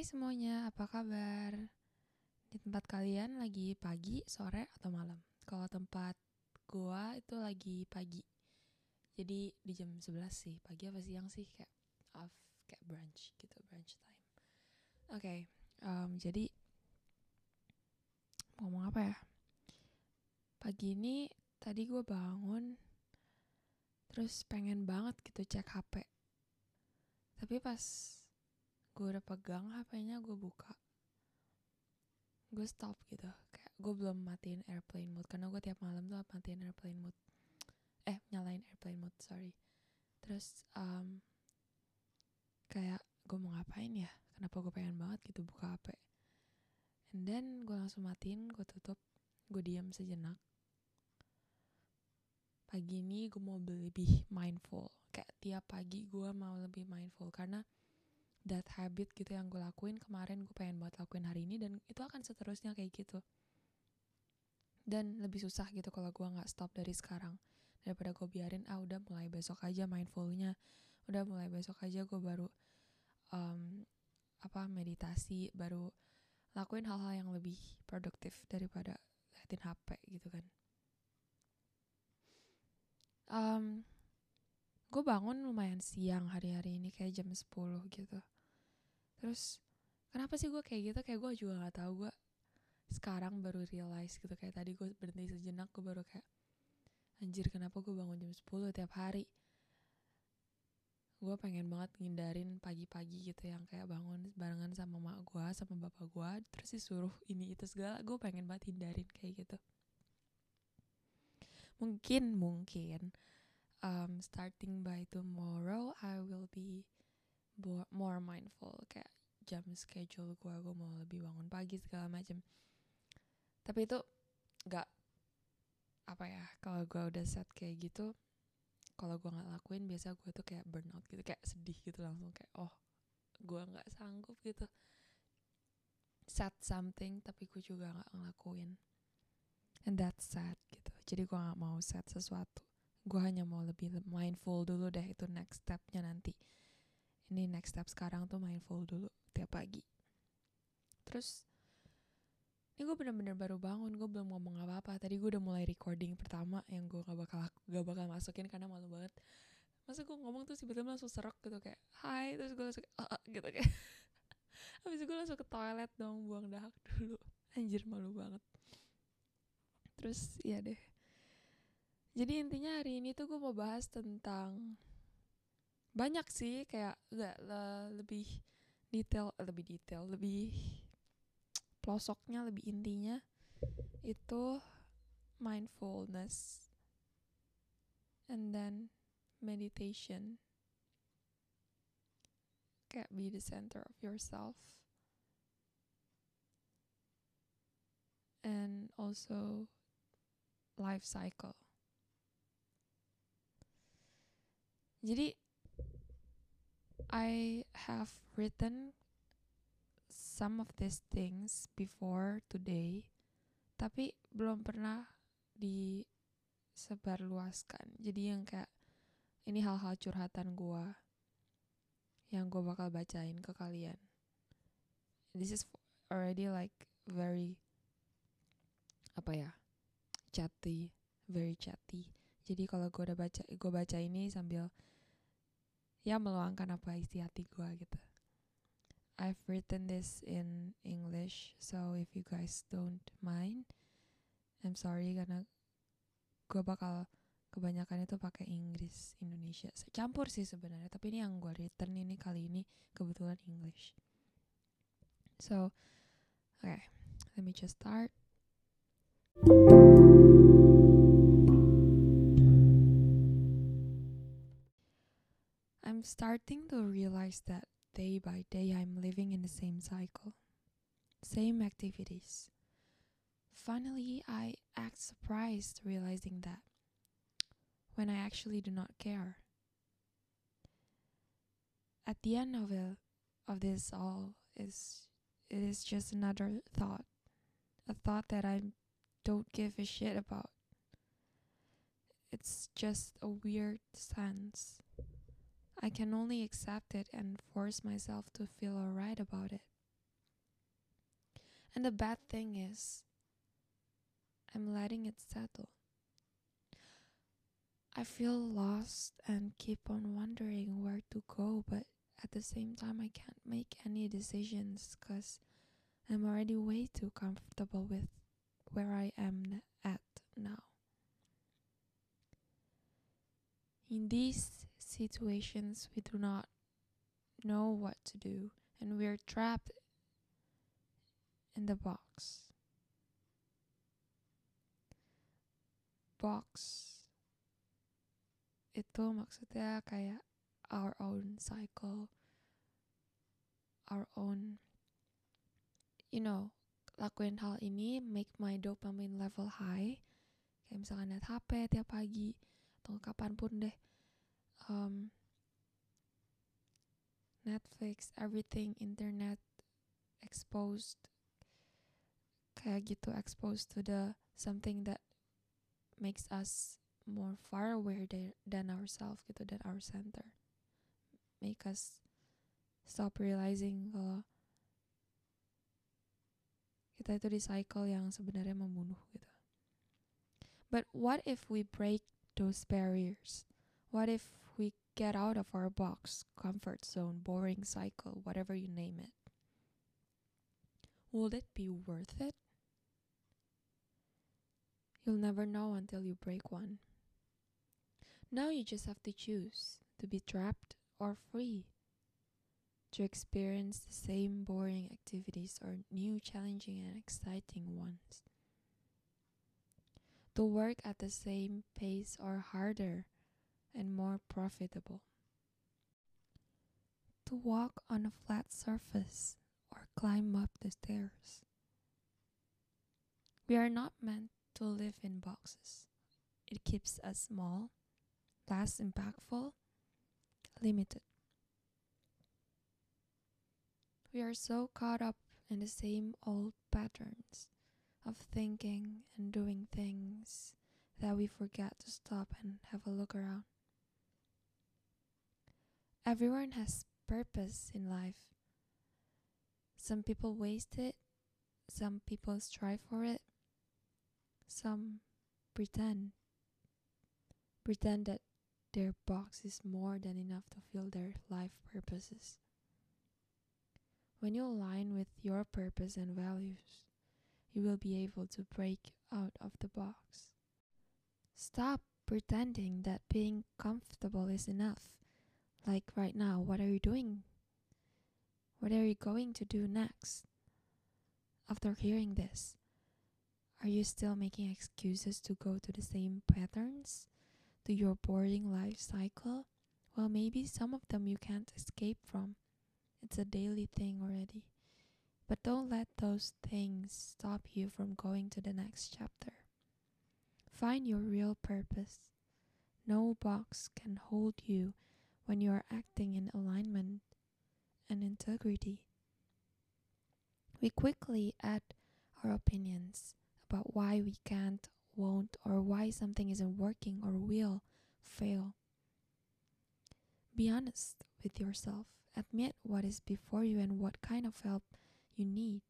Hai semuanya, apa kabar? Di tempat kalian lagi pagi, sore, atau malam? Kalau tempat gua itu lagi pagi. Jadi di jam 11 sih, pagi apa siang sih kayak off kayak brunch gitu, brunch time. Oke, um, jadi mau ngomong apa ya? Pagi ini tadi gue bangun terus pengen banget gitu cek HP. Tapi pas gue udah pegang HP-nya gue buka. Gue stop gitu. Kayak gue belum matiin airplane mode karena gue tiap malam tuh matiin airplane mode. Eh nyalain airplane mode sorry. Terus um, kayak gue mau ngapain ya? Kenapa gue pengen banget gitu buka HP and then gue langsung matiin gue tutup. Gue diam sejenak. Pagi ini gue mau lebih mindful. Kayak tiap pagi gue mau lebih mindful karena that habit gitu yang gue lakuin kemarin gue pengen banget lakuin hari ini dan itu akan seterusnya kayak gitu. Dan lebih susah gitu kalau gue nggak stop dari sekarang. Daripada gue biarin ah udah mulai besok aja mindfulnya. Udah mulai besok aja gue baru um, apa meditasi baru lakuin hal-hal yang lebih produktif daripada liatin HP gitu kan. Um, gue bangun lumayan siang hari-hari ini kayak jam 10 gitu. Terus kenapa sih gue kayak gitu? Kayak gue juga nggak tahu. Gue sekarang baru realize gitu. Kayak tadi gue berhenti sejenak gue baru kayak anjir kenapa gue bangun jam 10 tiap hari? Gue pengen banget ngindarin pagi-pagi gitu yang kayak bangun barengan sama mak gue sama bapak gue terus disuruh ini itu segala. Gue pengen banget hindarin kayak gitu. Mungkin mungkin um, starting by tomorrow I will be more mindful. Kayak jam schedule gue gue mau lebih bangun pagi segala macam tapi itu nggak apa ya kalau gue udah set kayak gitu kalau gue nggak lakuin biasa gue tuh kayak burnout gitu kayak sedih gitu langsung kayak oh gue nggak sanggup gitu. Set something tapi gue juga nggak ngelakuin. And that's sad gitu. Jadi gue nggak mau set sesuatu gue hanya mau lebih mindful dulu deh itu next stepnya nanti. Ini next step sekarang tuh mindful dulu tiap pagi. Terus ini gue bener-bener baru bangun gue belum ngomong apa-apa. Tadi gue udah mulai recording pertama yang gue gak bakal gak bakal masukin karena malu banget. Masa gue ngomong tuh tiba-tiba langsung serok gitu kayak hai terus gue langsung uh, uh, gitu kayak. Habis gue langsung ke toilet dong buang dahak dulu. Anjir malu banget. Terus ya deh jadi intinya hari ini tuh gue mau bahas tentang banyak sih kayak gak le lebih detail eh, lebih detail lebih pelosoknya lebih intinya itu mindfulness and then meditation. Kayak be the center of yourself. And also life cycle Jadi I have written some of these things before today, tapi belum pernah disebarluaskan. Jadi yang kayak ini hal-hal curhatan gue yang gue bakal bacain ke kalian. This is already like very apa ya chatty, very chatty. Jadi kalau gue udah baca, gue baca ini sambil ya meluangkan apa isi hati gue gitu. I've written this in English so if you guys don't mind I'm sorry karena gue bakal kebanyakan itu pakai Inggris Indonesia. Campur sih sebenarnya tapi ini yang gue written ini kali ini kebetulan English. So okay let me just start I'm starting to realize that day by day I'm living in the same cycle, same activities. Finally, I act surprised realizing that when I actually do not care. At the end of it, of this all is it is just another thought, a thought that I don't give a shit about. It's just a weird sense I can only accept it and force myself to feel alright about it. And the bad thing is, I'm letting it settle. I feel lost and keep on wondering where to go, but at the same time, I can't make any decisions because I'm already way too comfortable with where I am at now. In these situations, we do not know what to do and we're trapped in the box. Box itu maksudnya kayak our own cycle, our own, you know, lakuin hal ini make my dopamine level high. Kayak misalkan lihat HP tiap pagi atau kapan pun deh. Um, Netflix, everything, internet, exposed, kayak gitu, exposed to the something that makes us more far aware than ourselves gitu than our center. Make us stop realizing kalau kita itu di cycle yang sebenarnya membunuh gitu. But what if we break those barriers? What if get out of our box comfort zone boring cycle whatever you name it. Will it be worth it? You'll never know until you break one. Now you just have to choose to be trapped or free, to experience the same boring activities or new challenging and exciting ones, to work at the same pace or harder and more profitable, to walk on a flat surface or climb up the stairs. We are not meant to live in boxes. It keeps us small less impactful, limited. We are so caught up in the same old patterns of thinking and doing things that we forget to stop and have a look around. Everyone has purpose in life. Some people waste it, some people strive for it, some pretend. Pretend that their box is more than enough to fill their life purposes. When you align with your purpose and values, you will be able to break out of the box. Stop pretending that being comfortable is enough. Like right now, what are you doing? What are you going to do next? After hearing this, are you still making excuses to go to the same patterns? to your boring life cycle, well, maybe some of them you can't escape from. It's a daily thing already. But don't let those things stop you from going to the next chapter. Find your real purpose. No box can hold you when you are acting in alignment and integrity. We quickly add our opinions about why we can't won't, or why something isn't working or will fail. Be honest with yourself. Admit what is before you and what kind of help you need.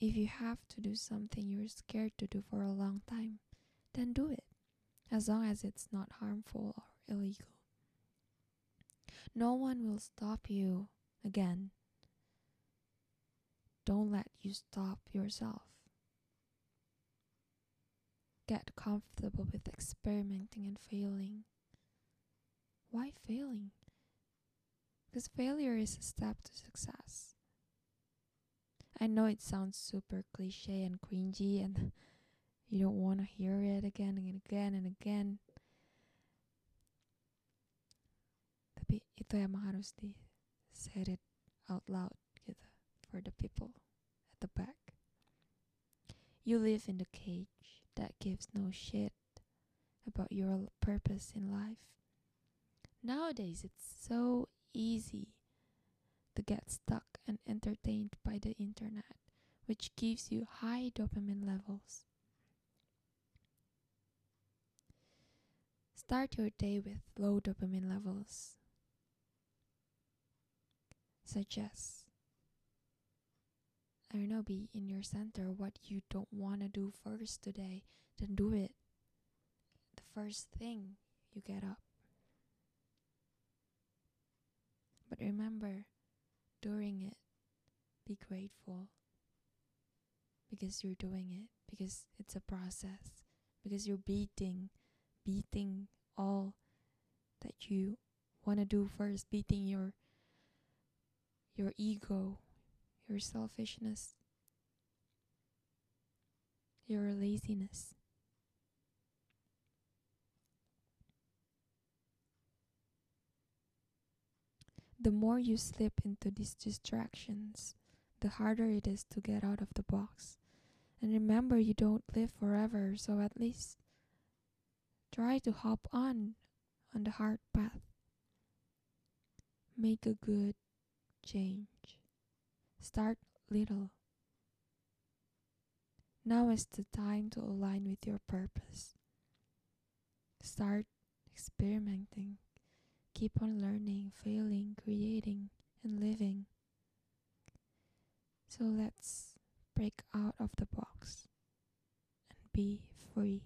If you have to do something you're scared to do for a long time, then do it, as long as it's not harmful or illegal. No one will stop you again. Don't let you stop yourself get comfortable with experimenting and failing. Why failing? Because failure is a step to success. I know it sounds super cliche and cringy, and you don't want to hear it again and again and again. Tapi itu emang harus di said it out loud gitu for the people at the back. You live in the cage that gives no shit about your purpose in life. Nowadays, it's so easy to get stuck and entertained by the internet, which gives you high dopamine levels. Start your day with low dopamine levels, as I don't know, be in your center. What you don't want to do first today, then do it. The first thing you get up. But remember, during it, be grateful. Because you're doing it, because it's a process, because you're beating, beating all that you want to do first, beating your your ego, your selfishness, your laziness. The more you slip into these distractions, the harder it is to get out of the box. And remember, you don't live forever, so at least try to hop on on the hard path. Make a good change. Start little. Now is the time to align with your purpose. Start experimenting. Keep on learning, failing, creating, and living. So let's break out of the box and be free.